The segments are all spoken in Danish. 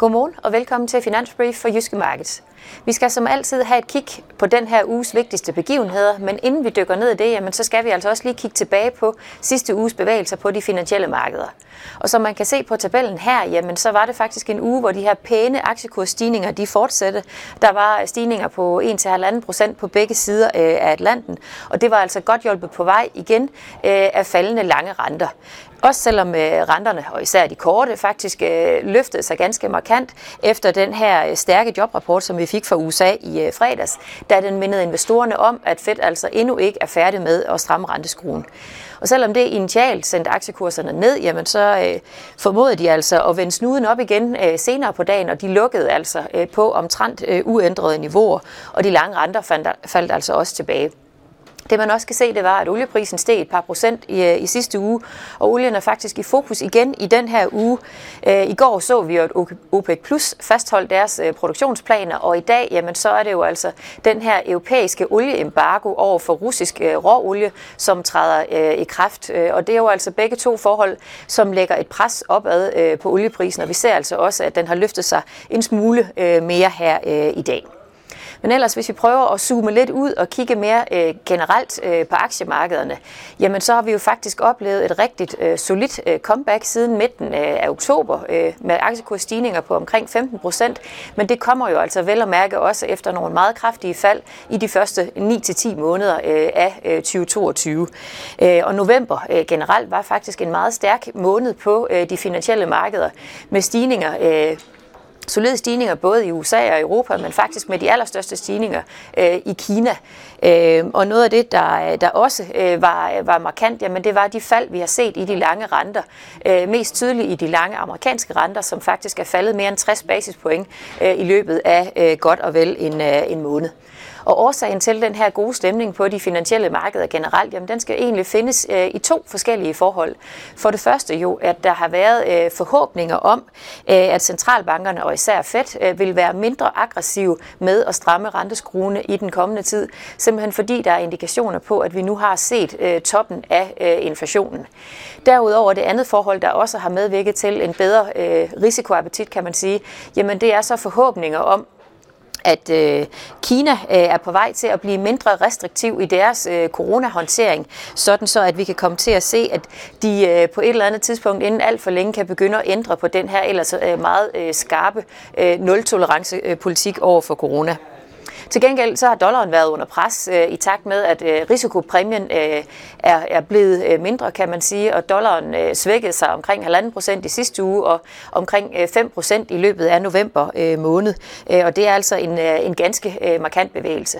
Godmorgen og velkommen til Finansbrief for Jyske Markets. Vi skal som altid have et kig på den her uges vigtigste begivenheder, men inden vi dykker ned i det, jamen, så skal vi altså også lige kigge tilbage på sidste uges bevægelser på de finansielle markeder. Og som man kan se på tabellen her, jamen, så var det faktisk en uge, hvor de her pæne aktiekursstigninger de fortsatte. Der var øh, stigninger på 1-1,5 procent på begge sider øh, af Atlanten, og det var altså godt hjulpet på vej igen øh, af faldende lange renter. Også selvom øh, renterne, og især de korte, faktisk øh, løftede sig ganske markant efter den her øh, stærke jobrapport, som vi fik fra USA i øh, fredags, da den mindede investorerne om, at Fed altså endnu ikke er færdig med at stramme renteskruen. Og selvom det initialt sendte aktiekurserne ned, jamen så øh, formodede de altså at vende snuden op igen øh, senere på dagen, og de lukkede altså øh, på omtrent øh, uændrede niveauer, og de lange renter fandt, faldt altså også tilbage. Det man også kan se, det var, at olieprisen steg et par procent i, øh, i sidste uge, og olien er faktisk i fokus igen i den her uge. Øh, I går så vi jo, at OPEC Plus fastholdt deres øh, produktionsplaner, og i dag, jamen, så er det jo altså den her europæiske olieembargo over for russisk øh, råolie, som træder øh, i kraft. Og det er jo altså begge to forhold, som lægger et pres opad på olieprisen, og vi ser altså også, at den har løftet sig en smule mere her i dag. Men ellers, hvis vi prøver at zoome lidt ud og kigge mere øh, generelt øh, på aktiemarkederne, jamen så har vi jo faktisk oplevet et rigtigt øh, solidt øh, comeback siden midten øh, af oktober øh, med aktiekursstigninger på omkring 15 procent. Men det kommer jo altså vel at mærke også efter nogle meget kraftige fald i de første 9-10 måneder øh, af øh, 2022. Øh, og november øh, generelt var faktisk en meget stærk måned på øh, de finansielle markeder med stigninger øh, solide stigninger både i USA og Europa, men faktisk med de allerstørste stigninger øh, i Kina. Øh, og noget af det, der, der også øh, var, var markant, jamen det var de fald, vi har set i de lange renter. Øh, mest tydeligt i de lange amerikanske renter, som faktisk er faldet mere end 60 basispoint øh, i løbet af øh, godt og vel en, øh, en måned. Og årsagen til den her gode stemning på de finansielle markeder generelt, jamen den skal egentlig findes øh, i to forskellige forhold. For det første jo, at der har været øh, forhåbninger om, øh, at centralbankerne og især Fed øh, vil være mindre aggressive med at stramme renteskruene i den kommende tid, simpelthen fordi der er indikationer på, at vi nu har set øh, toppen af øh, inflationen. Derudover det andet forhold, der også har medvirket til en bedre øh, risikoappetit, kan man sige, jamen det er så forhåbninger om, at øh, Kina øh, er på vej til at blive mindre restriktiv i deres øh, coronahåndtering, sådan så at vi kan komme til at se, at de øh, på et eller andet tidspunkt inden alt for længe kan begynde at ændre på den her ellers øh, meget øh, skarpe øh, nul-tolerance-politik øh, over for corona. Til gengæld så har dollaren været under pres øh, i takt med, at øh, risikopræmien øh, er, er blevet øh, mindre, kan man sige, og dollaren øh, svækkede sig omkring 1,5 procent i sidste uge og omkring øh, 5 procent i løbet af november øh, måned. Øh, og det er altså en, øh, en ganske øh, markant bevægelse.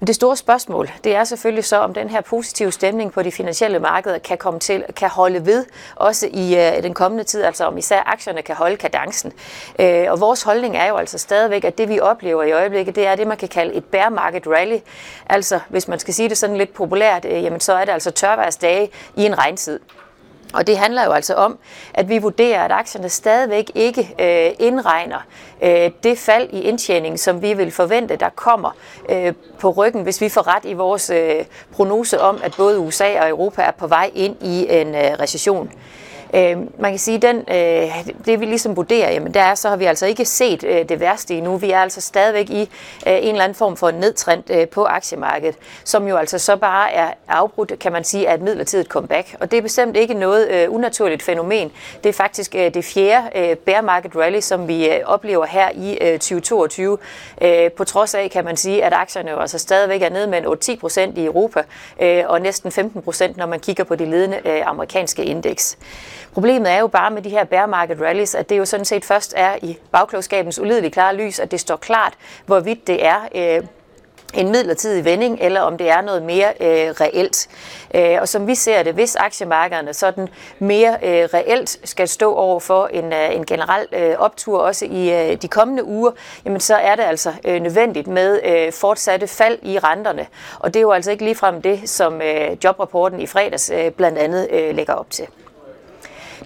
Men det store spørgsmål, det er selvfølgelig så, om den her positive stemning på de finansielle markeder kan komme til, kan holde ved, også i øh, den kommende tid, altså om især aktierne kan holde kadencen. Øh, og vores holdning er jo altså stadigvæk, at det vi oplever i øjeblikket, det er det, man kan kalde et bear market rally. Altså, hvis man skal sige det sådan lidt populært, øh, jamen så er det altså tørværsdage i en regntid. Og det handler jo altså om, at vi vurderer, at aktierne stadigvæk ikke øh, indregner øh, det fald i indtjeningen, som vi vil forvente, der kommer øh, på ryggen, hvis vi får ret i vores øh, prognose om, at både USA og Europa er på vej ind i en øh, recession. Øh, man kan sige, den, øh, det vi ligesom vurderer, jamen der er, så har vi altså ikke set øh, det værste endnu. Vi er altså stadigvæk i øh, en eller anden form for en nedtrend øh, på aktiemarkedet, som jo altså så bare er afbrudt, kan man sige, af et midlertidigt comeback. Og det er bestemt ikke noget øh, unaturligt fænomen. Det er faktisk øh, det fjerde øh, bear market rally, som vi øh, oplever her i øh, 2022. Øh, på trods af, kan man sige, at aktierne jo altså stadigvæk er nede med 8-10 procent i Europa, øh, og næsten 15 procent, når man kigger på de ledende øh, amerikanske indeks. Problemet er jo bare med de her bear market rallies, at det jo sådan set først er i bagklogskabens ulideligt klare lys, at det står klart, hvorvidt det er øh, en midlertidig vending, eller om det er noget mere øh, reelt. Øh, og som vi ser det, hvis aktiemarkederne sådan mere øh, reelt skal stå over for en, øh, en generel øh, optur også i øh, de kommende uger, jamen så er det altså øh, nødvendigt med øh, fortsatte fald i renterne. Og det er jo altså ikke ligefrem det, som øh, jobrapporten i fredags øh, blandt andet øh, lægger op til.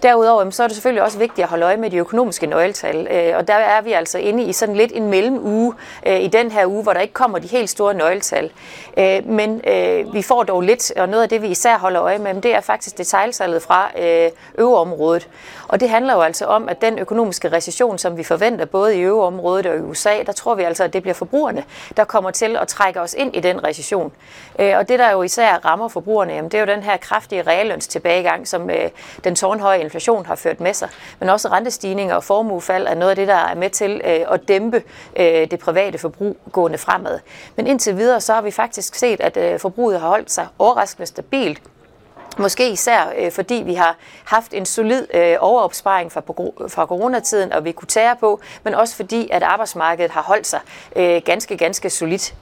Derudover så er det selvfølgelig også vigtigt at holde øje med de økonomiske nøgletal, øh, og der er vi altså inde i sådan lidt en mellemuge øh, i den her uge, hvor der ikke kommer de helt store nøgletal. Øh, men vi får dog lidt, og noget af det vi især holder øje med, det er faktisk detaljsalget fra øveområdet. Og det handler jo altså om, at den økonomiske recession, som vi forventer både i øveområdet og i USA, der tror vi altså, at det bliver forbrugerne, der kommer til at trække os ind i den recession. Og det, der jo især rammer forbrugerne, det er jo den her kraftige reallønstilbagegang, som den tårnhøje inflation har ført med sig, men også rentestigninger og formuefald er noget af det, der er med til øh, at dæmpe øh, det private forbrug gående fremad. Men indtil videre, så har vi faktisk set, at øh, forbruget har holdt sig overraskende stabilt Måske især øh, fordi vi har haft en solid øh, overopsparing fra, fra coronatiden, og vi kunne tære på, men også fordi, at arbejdsmarkedet har holdt sig øh, ganske, ganske solidt.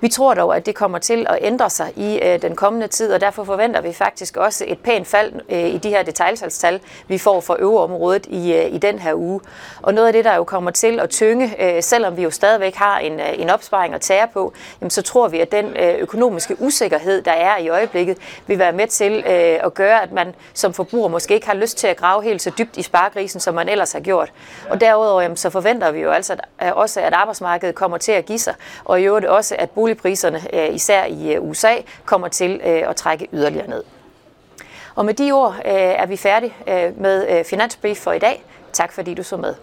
Vi tror dog, at det kommer til at ændre sig i øh, den kommende tid, og derfor forventer vi faktisk også et pænt fald øh, i de her detaljsalgstal, vi får for øveområdet i, øh, i den her uge. Og noget af det, der jo kommer til at tynge, øh, selvom vi jo stadigvæk har en, øh, en opsparing at tære på, jamen, så tror vi, at den øh, økonomiske usikkerhed, der er i øjeblikket, vil være med til øh, at gøre, at man som forbruger måske ikke har lyst til at grave helt så dybt i sparkrisen, som man ellers har gjort. Og derudover jamen, så forventer vi jo altså at, også, at arbejdsmarkedet kommer til at give sig, og i øvrigt også, at bolig boligpriserne, øh, især i øh, USA, kommer til øh, at trække yderligere ned. Og med de ord er vi færdige med Finansbrief for i dag. Tak fordi du så med.